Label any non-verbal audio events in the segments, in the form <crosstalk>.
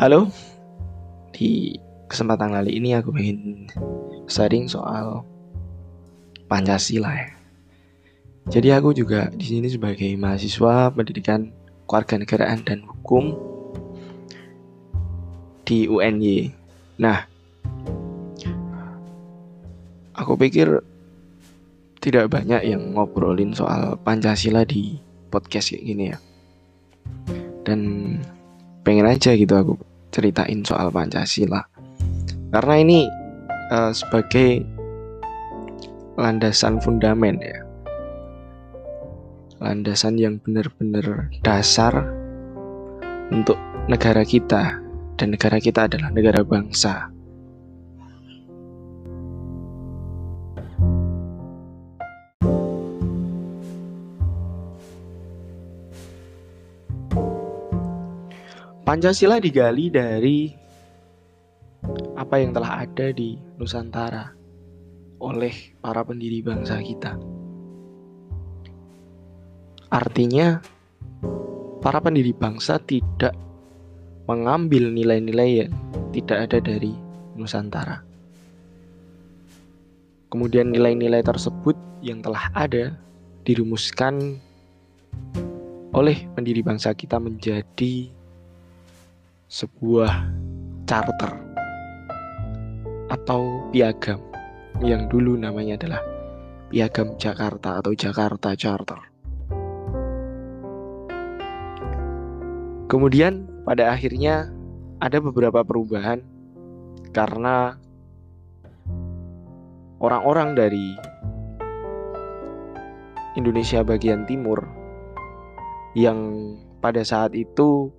Halo, di kesempatan kali ini aku ingin sharing soal Pancasila ya. Jadi aku juga di sini sebagai mahasiswa pendidikan kewarganegaraan dan hukum di UNY. Nah, aku pikir tidak banyak yang ngobrolin soal Pancasila di podcast kayak gini ya. Dan pengen aja gitu aku ceritain soal Pancasila. Karena ini uh, sebagai landasan fundamen ya. Landasan yang benar-benar dasar untuk negara kita. Dan negara kita adalah negara bangsa Pancasila digali dari apa yang telah ada di Nusantara oleh para pendiri bangsa kita. Artinya, para pendiri bangsa tidak mengambil nilai-nilai yang tidak ada dari Nusantara. Kemudian nilai-nilai tersebut yang telah ada dirumuskan oleh pendiri bangsa kita menjadi sebuah charter atau piagam yang dulu namanya adalah Piagam Jakarta atau Jakarta Charter. Kemudian pada akhirnya ada beberapa perubahan karena orang-orang dari Indonesia bagian timur yang pada saat itu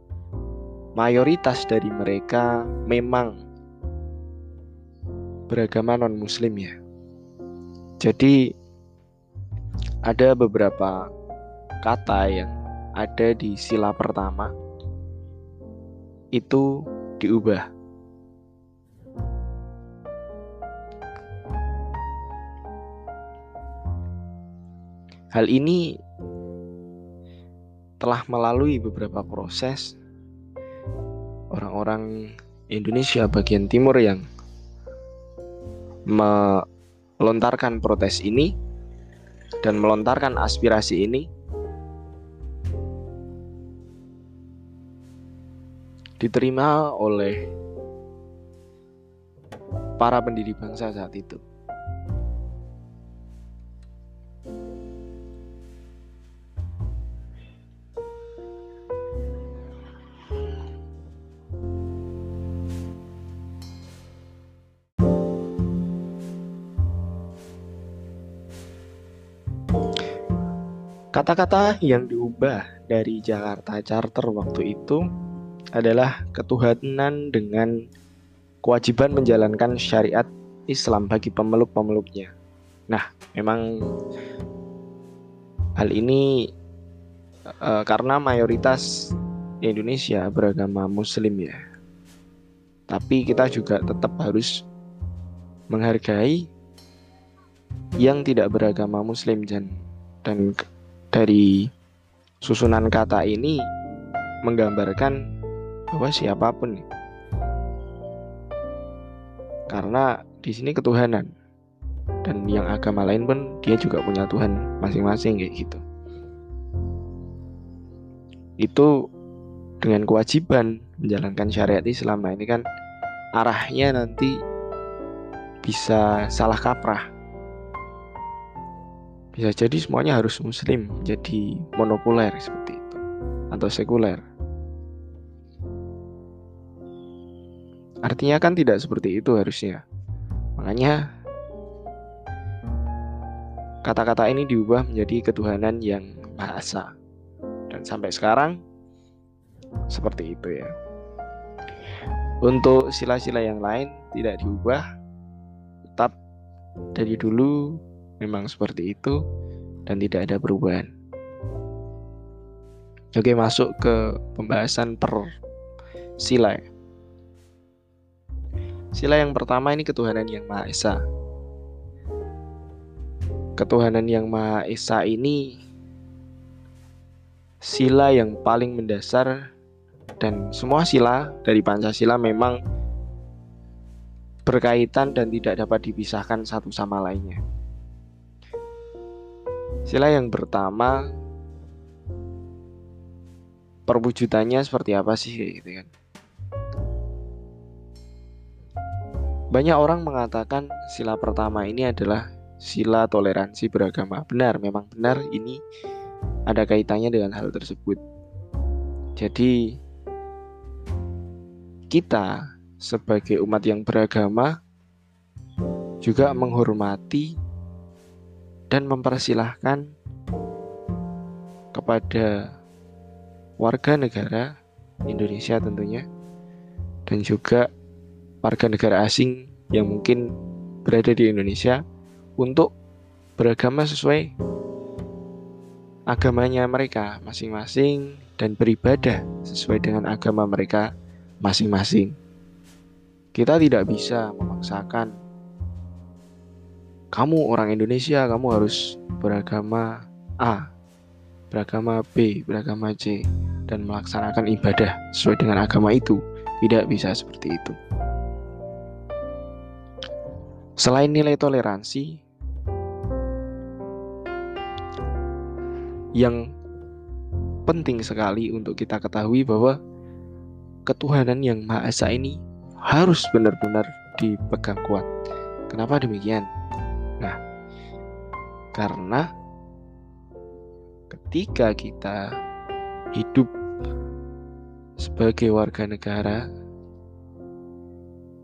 mayoritas dari mereka memang beragama non-muslim ya. Jadi ada beberapa kata yang ada di sila pertama itu diubah. Hal ini telah melalui beberapa proses orang-orang Indonesia bagian timur yang melontarkan protes ini dan melontarkan aspirasi ini diterima oleh para pendiri bangsa saat itu. Kata-kata yang diubah dari Jakarta Charter waktu itu adalah ketuhanan dengan kewajiban menjalankan syariat Islam bagi pemeluk-pemeluknya. Nah, memang hal ini e, karena mayoritas Indonesia beragama Muslim ya. Tapi kita juga tetap harus menghargai yang tidak beragama Muslim dan dan dari susunan kata ini menggambarkan bahwa siapa pun. Karena di sini ketuhanan. Dan yang agama lain pun dia juga punya Tuhan masing-masing kayak gitu. Itu dengan kewajiban menjalankan syariat Islam. Nah ini kan arahnya nanti bisa salah kaprah bisa jadi semuanya harus muslim, jadi monokuler seperti itu atau sekuler. Artinya kan tidak seperti itu harusnya. Makanya kata-kata ini diubah menjadi ketuhanan yang bahasa. Dan sampai sekarang seperti itu ya. Untuk sila-sila yang lain tidak diubah, tetap dari dulu memang seperti itu dan tidak ada perubahan. Oke, masuk ke pembahasan per sila. Ya. Sila yang pertama ini ketuhanan yang Maha Esa. Ketuhanan yang Maha Esa ini sila yang paling mendasar dan semua sila dari Pancasila memang berkaitan dan tidak dapat dipisahkan satu sama lainnya. Sila yang pertama perwujudannya seperti apa sih gitu kan. Banyak orang mengatakan sila pertama ini adalah sila toleransi beragama. Benar, memang benar ini ada kaitannya dengan hal tersebut. Jadi kita sebagai umat yang beragama juga menghormati dan mempersilahkan kepada warga negara Indonesia tentunya dan juga warga negara asing yang mungkin berada di Indonesia untuk beragama sesuai agamanya mereka masing-masing dan beribadah sesuai dengan agama mereka masing-masing. Kita tidak bisa memaksakan kamu orang Indonesia, kamu harus beragama A, beragama B, beragama C dan melaksanakan ibadah sesuai dengan agama itu. Tidak bisa seperti itu. Selain nilai toleransi yang penting sekali untuk kita ketahui bahwa ketuhanan yang Maha Esa ini harus benar-benar dipegang kuat. Kenapa demikian? Nah, karena ketika kita hidup sebagai warga negara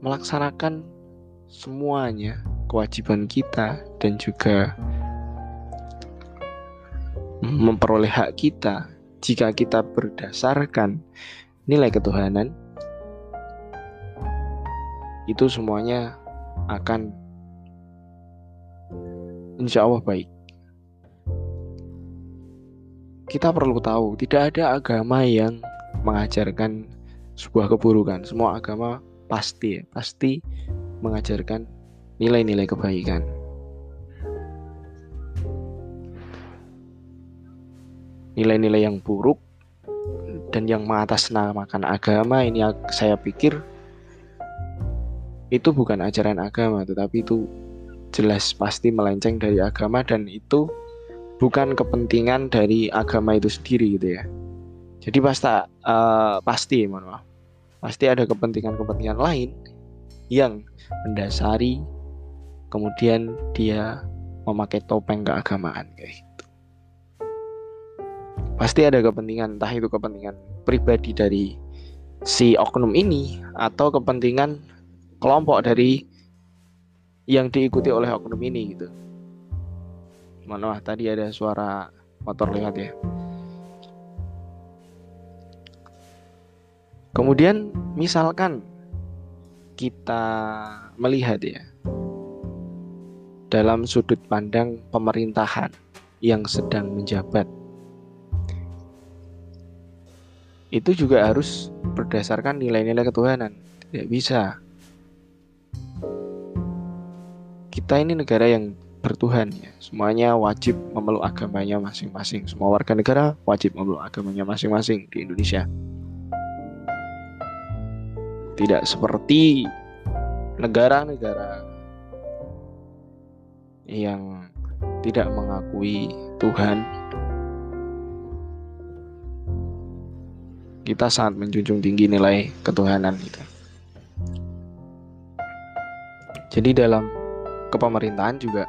melaksanakan semuanya kewajiban kita dan juga memperoleh hak kita jika kita berdasarkan nilai ketuhanan itu semuanya akan insya Allah baik. Kita perlu tahu, tidak ada agama yang mengajarkan sebuah keburukan. Semua agama pasti, pasti mengajarkan nilai-nilai kebaikan. Nilai-nilai yang buruk dan yang mengatasnamakan agama ini saya pikir itu bukan ajaran agama tetapi itu jelas pasti melenceng dari agama dan itu bukan kepentingan dari agama itu sendiri gitu ya. Jadi pasti uh, pasti mohon maaf. Pasti ada kepentingan-kepentingan lain yang mendasari kemudian dia memakai topeng keagamaan kayak gitu. Pasti ada kepentingan entah itu kepentingan pribadi dari si oknum ini atau kepentingan kelompok dari yang diikuti oleh oknum ini gitu. Mana tadi ada suara motor lewat ya. Kemudian misalkan kita melihat ya dalam sudut pandang pemerintahan yang sedang menjabat itu juga harus berdasarkan nilai-nilai ketuhanan. Tidak bisa kita ini negara yang bertuhan ya. Semuanya wajib memeluk agamanya masing-masing. Semua warga negara wajib memeluk agamanya masing-masing di Indonesia. Tidak seperti negara-negara yang tidak mengakui Tuhan. Kita sangat menjunjung tinggi nilai ketuhanan itu. Jadi dalam kepemerintahan juga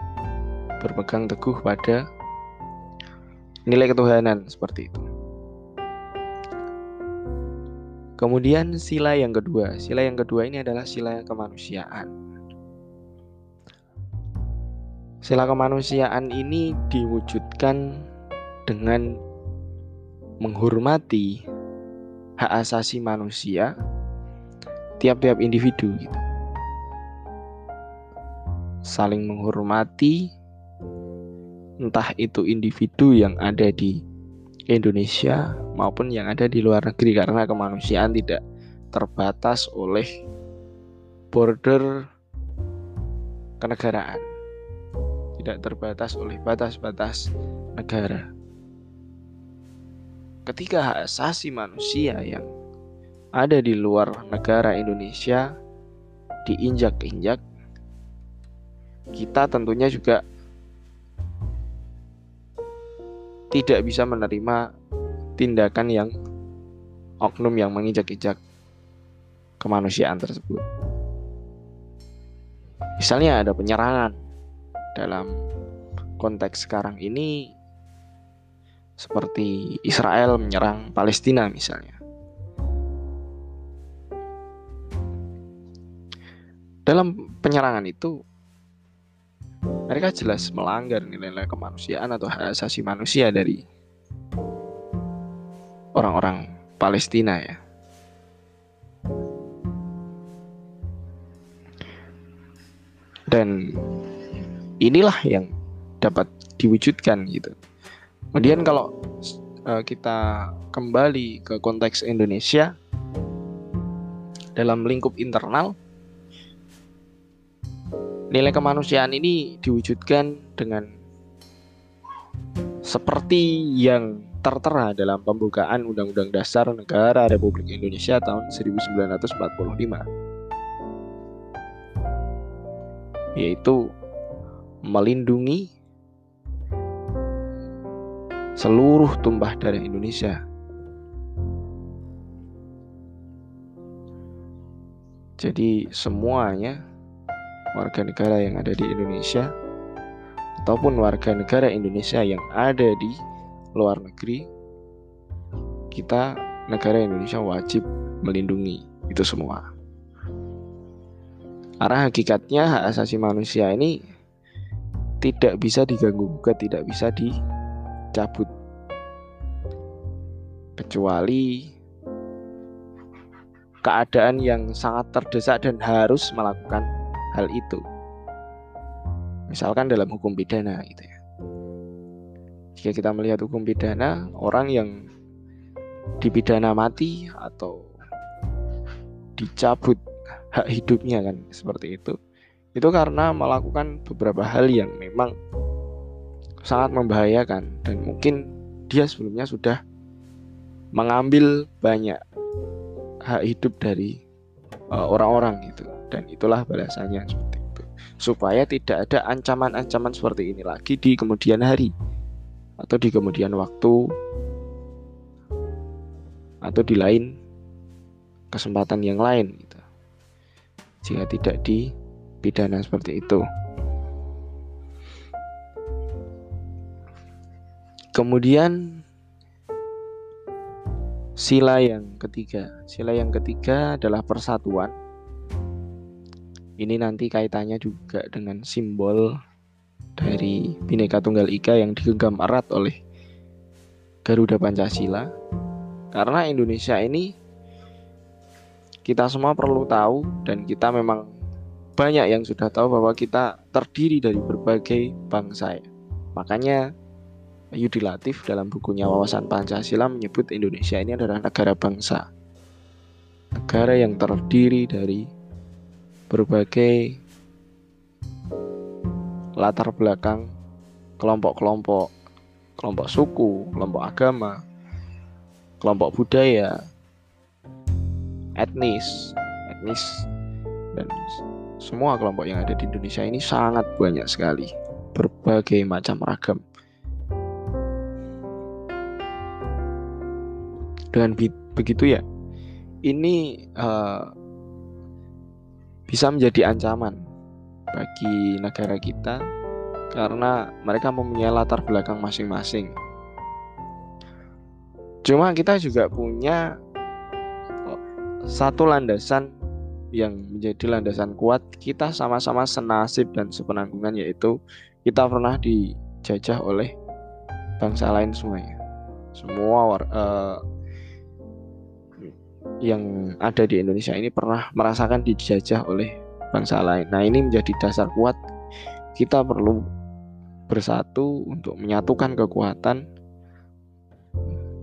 berpegang teguh pada nilai ketuhanan seperti itu. Kemudian sila yang kedua, sila yang kedua ini adalah sila kemanusiaan. Sila kemanusiaan ini diwujudkan dengan menghormati hak asasi manusia tiap-tiap individu gitu saling menghormati entah itu individu yang ada di Indonesia maupun yang ada di luar negeri karena kemanusiaan tidak terbatas oleh border kenegaraan. Tidak terbatas oleh batas-batas negara. Ketika hak asasi manusia yang ada di luar negara Indonesia diinjak-injak, kita tentunya juga tidak bisa menerima tindakan yang oknum yang menginjak-injak kemanusiaan tersebut. Misalnya ada penyerangan dalam konteks sekarang ini seperti Israel menyerang Palestina misalnya. Dalam penyerangan itu mereka jelas melanggar nilai-nilai kemanusiaan atau hak asasi manusia dari orang-orang Palestina ya. Dan inilah yang dapat diwujudkan gitu. Kemudian kalau uh, kita kembali ke konteks Indonesia dalam lingkup internal nilai kemanusiaan ini diwujudkan dengan seperti yang tertera dalam pembukaan Undang-Undang Dasar Negara Republik Indonesia tahun 1945 yaitu melindungi seluruh tumpah darah Indonesia. Jadi semuanya warga negara yang ada di Indonesia ataupun warga negara Indonesia yang ada di luar negeri kita negara Indonesia wajib melindungi itu semua. Karena hakikatnya hak asasi manusia ini tidak bisa diganggu gugat, tidak bisa dicabut. Kecuali keadaan yang sangat terdesak dan harus melakukan hal itu. Misalkan dalam hukum pidana gitu ya. Jika kita melihat hukum pidana, orang yang dipidana mati atau dicabut hak hidupnya kan seperti itu itu karena melakukan beberapa hal yang memang sangat membahayakan dan mungkin dia sebelumnya sudah mengambil banyak hak hidup dari uh, orang-orang uh, gitu dan itulah balasannya seperti itu supaya tidak ada ancaman-ancaman seperti ini lagi di kemudian hari atau di kemudian waktu atau di lain kesempatan yang lain gitu jika tidak dipidana seperti itu. Kemudian sila yang ketiga. Sila yang ketiga adalah persatuan. Ini nanti kaitannya juga dengan simbol dari Bhinneka Tunggal Ika yang digenggam erat oleh Garuda Pancasila. Karena Indonesia ini kita semua perlu tahu dan kita memang banyak yang sudah tahu bahwa kita terdiri dari berbagai bangsa. Makanya Yudi Latif dalam bukunya Wawasan Pancasila menyebut Indonesia ini adalah negara bangsa. Negara yang terdiri dari berbagai latar belakang kelompok-kelompok, kelompok suku, kelompok agama, kelompok budaya, etnis, etnis dan semua kelompok yang ada di Indonesia ini sangat banyak sekali, berbagai macam ragam. Dengan begitu ya, ini uh, bisa menjadi ancaman bagi negara kita karena mereka mempunyai latar belakang masing-masing. Cuma kita juga punya satu landasan yang menjadi landasan kuat kita sama-sama senasib dan sepenanggungan yaitu kita pernah dijajah oleh bangsa lain semuanya semua uh, yang ada di Indonesia ini pernah merasakan dijajah oleh bangsa lain. Nah ini menjadi dasar kuat. Kita perlu bersatu untuk menyatukan kekuatan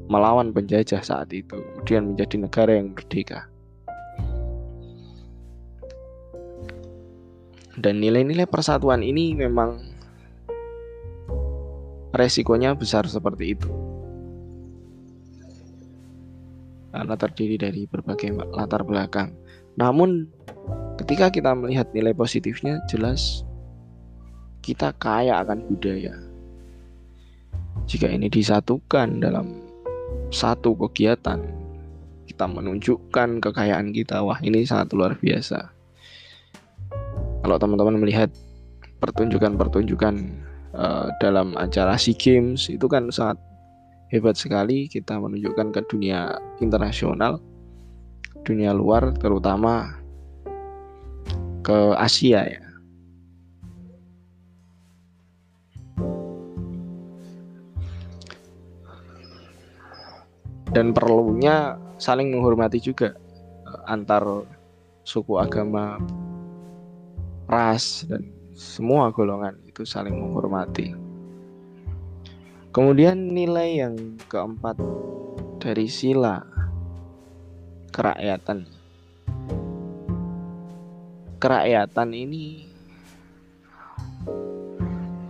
melawan penjajah saat itu kemudian menjadi negara yang merdeka. Dan nilai-nilai persatuan ini memang resikonya besar seperti itu. Karena terdiri dari berbagai latar belakang. Namun ketika kita melihat nilai positifnya jelas kita kaya akan budaya. Jika ini disatukan dalam satu kegiatan, kita menunjukkan kekayaan kita. Wah, ini sangat luar biasa. Kalau teman-teman melihat pertunjukan-pertunjukan uh, dalam acara SEA Games itu kan sangat hebat sekali kita menunjukkan ke dunia internasional, dunia luar terutama ke Asia ya. Dan perlunya saling menghormati juga eh, antar suku agama, ras dan semua golongan itu saling menghormati. Kemudian nilai yang keempat dari sila kerakyatan. Kerakyatan ini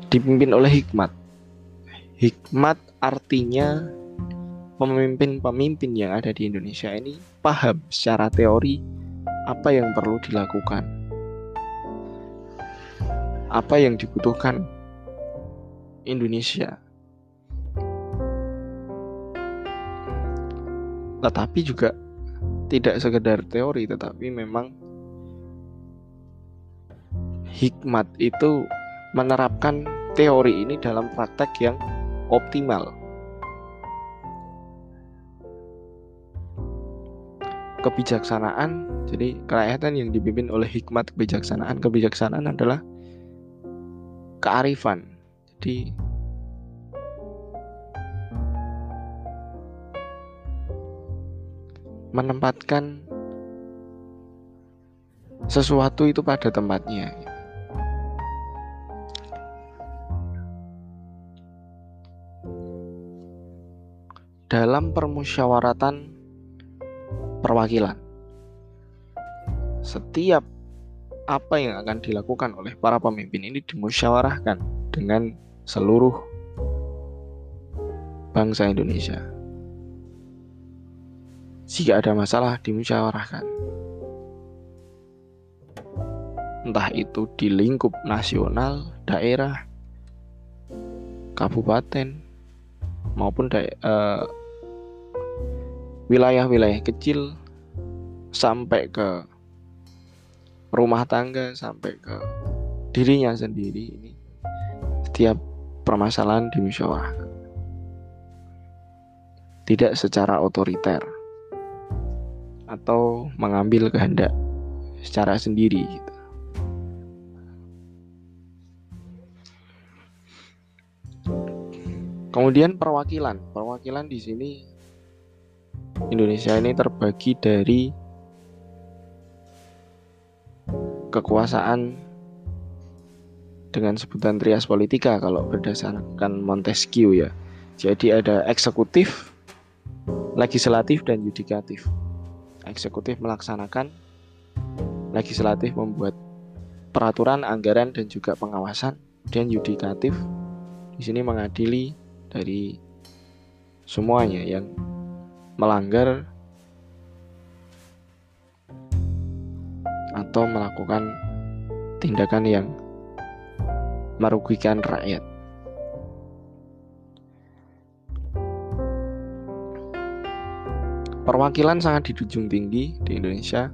dipimpin oleh hikmat. Hikmat artinya pemimpin-pemimpin yang ada di Indonesia ini paham secara teori apa yang perlu dilakukan. Apa yang dibutuhkan Indonesia tetapi juga tidak sekedar teori tetapi memang hikmat itu menerapkan teori ini dalam praktek yang optimal. Kebijaksanaan, jadi kerakyatan yang dipimpin oleh hikmat kebijaksanaan, kebijaksanaan adalah kearifan. Jadi menempatkan sesuatu itu pada tempatnya. Dalam permusyawaratan perwakilan, setiap apa yang akan dilakukan oleh para pemimpin ini dimusyawarahkan dengan seluruh bangsa Indonesia. Jika ada masalah dimusyawarahkan. Entah itu di lingkup nasional, daerah, kabupaten, maupun uh, wilayah-wilayah kecil sampai ke rumah tangga sampai ke dirinya sendiri ini setiap permasalahan dimusyawarahkan tidak secara otoriter atau mengambil kehendak secara sendiri gitu. Kemudian perwakilan, perwakilan di sini Indonesia ini terbagi dari kekuasaan dengan sebutan trias politika kalau berdasarkan Montesquieu ya. Jadi ada eksekutif, legislatif dan yudikatif eksekutif melaksanakan, legislatif membuat peraturan, anggaran dan juga pengawasan, dan yudikatif di sini mengadili dari semuanya yang melanggar atau melakukan tindakan yang merugikan rakyat. Perwakilan sangat dijunjung tinggi di Indonesia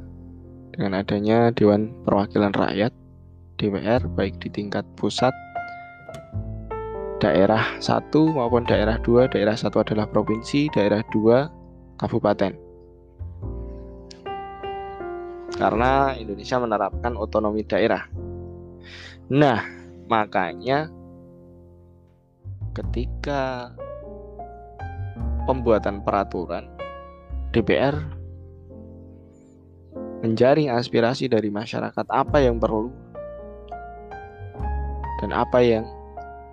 dengan adanya Dewan Perwakilan Rakyat DPR baik di tingkat pusat daerah 1 maupun daerah 2 daerah 1 adalah provinsi daerah 2 kabupaten. Karena Indonesia menerapkan otonomi daerah. Nah makanya ketika pembuatan peraturan DPR menjaring aspirasi dari masyarakat apa yang perlu dan apa yang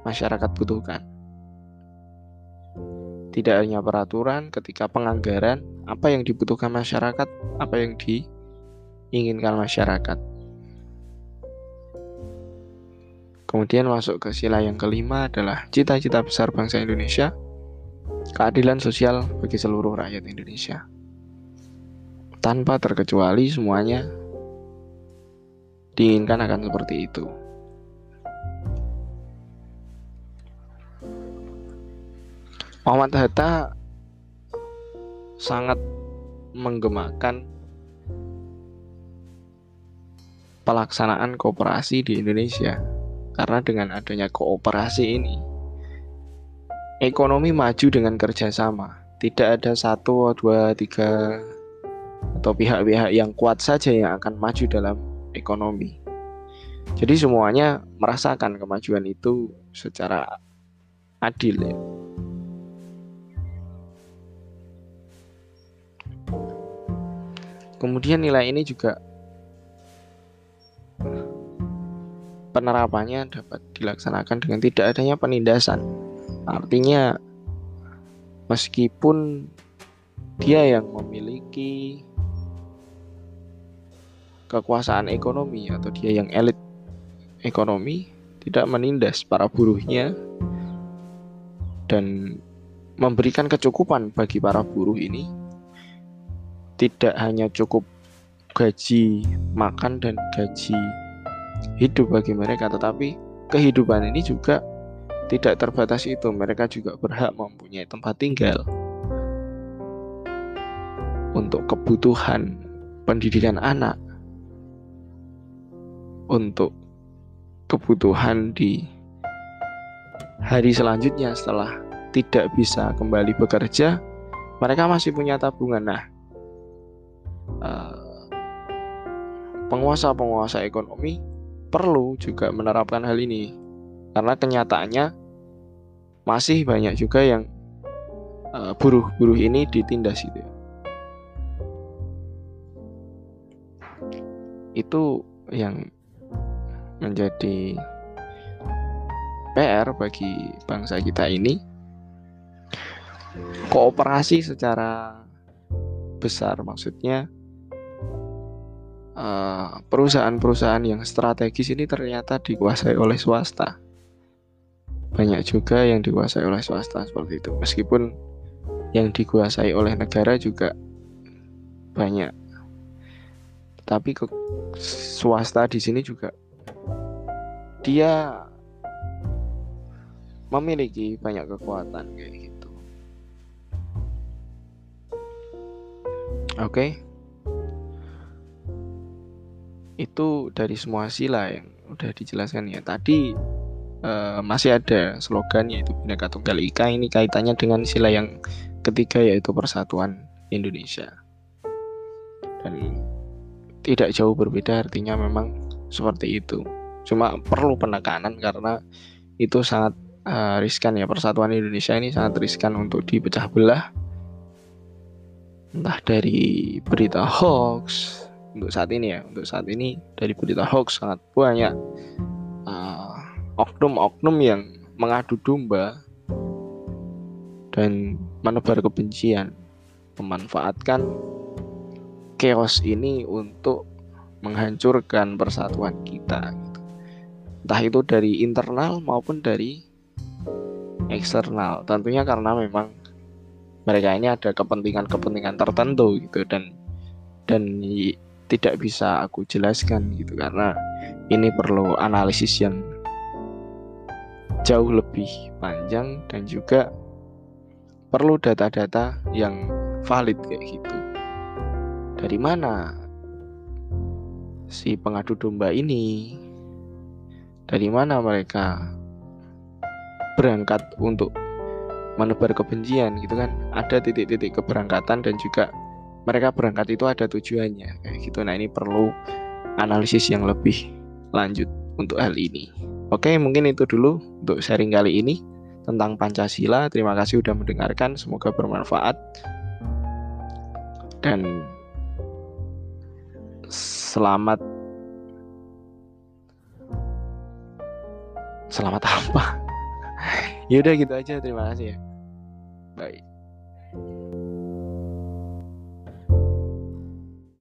masyarakat butuhkan. Tidak hanya peraturan, ketika penganggaran, apa yang dibutuhkan masyarakat, apa yang diinginkan masyarakat. Kemudian masuk ke sila yang kelima adalah cita-cita besar bangsa Indonesia, keadilan sosial bagi seluruh rakyat Indonesia. tanpa terkecuali semuanya diinginkan akan seperti itu. Muhammad Hatta sangat menggemakan pelaksanaan kooperasi di Indonesia karena dengan adanya kooperasi ini ekonomi maju dengan kerjasama tidak ada satu dua tiga atau pihak-pihak yang kuat saja yang akan maju dalam ekonomi jadi semuanya merasakan kemajuan itu secara adil ya. Kemudian nilai ini juga penerapannya dapat dilaksanakan dengan tidak adanya penindasan. Artinya meskipun dia yang memiliki kekuasaan ekonomi atau dia yang elit ekonomi tidak menindas para buruhnya dan memberikan kecukupan bagi para buruh ini tidak hanya cukup gaji makan dan gaji hidup bagi mereka, tetapi kehidupan ini juga tidak terbatas itu. Mereka juga berhak mempunyai tempat tinggal untuk kebutuhan pendidikan anak, untuk kebutuhan di hari selanjutnya setelah tidak bisa kembali bekerja, mereka masih punya tabungan. Nah, Eh, penguasa-penguasa ekonomi perlu juga menerapkan hal ini karena kenyataannya masih banyak juga yang uh, buruh-buruh ini ditindas itu itu yang menjadi PR bagi bangsa kita ini kooperasi secara besar maksudnya Eh, perusahaan-perusahaan yang strategis ini ternyata dikuasai oleh swasta. Banyak juga yang dikuasai oleh swasta seperti itu. Meskipun yang dikuasai oleh negara juga banyak. Tapi ke swasta di sini juga dia memiliki banyak kekuatan kayak gitu. Oke. Okay? itu dari semua sila yang udah dijelaskan ya tadi uh, masih ada slogan yaitu Bhinneka Tunggal Ika. Ini kaitannya dengan sila yang ketiga yaitu Persatuan Indonesia. Dan tidak jauh berbeda artinya memang seperti itu. Cuma perlu penekanan karena itu sangat uh, riskan ya. Persatuan Indonesia ini sangat riskan untuk dipecah belah. Entah dari berita hoax. Untuk saat ini ya untuk saat ini dari berita hoax sangat banyak oknum-oknum yang mengadu domba dan menebar kebencian memanfaatkan chaos ini untuk menghancurkan persatuan kita entah itu dari internal maupun dari eksternal. Tentunya karena memang mereka ini ada kepentingan-kepentingan tertentu gitu dan dan tidak bisa aku jelaskan gitu karena ini perlu analisis yang jauh lebih panjang dan juga perlu data-data yang valid kayak gitu. Dari mana si pengadu domba ini? Dari mana mereka berangkat untuk menebar kebencian gitu kan? Ada titik-titik keberangkatan dan juga mereka berangkat itu ada tujuannya kayak gitu nah ini perlu analisis yang lebih lanjut untuk hal ini oke mungkin itu dulu untuk sharing kali ini tentang Pancasila. Terima kasih sudah mendengarkan. Semoga bermanfaat. Dan selamat selamat apa? <laughs> Yaudah gitu aja. Terima kasih ya. Bye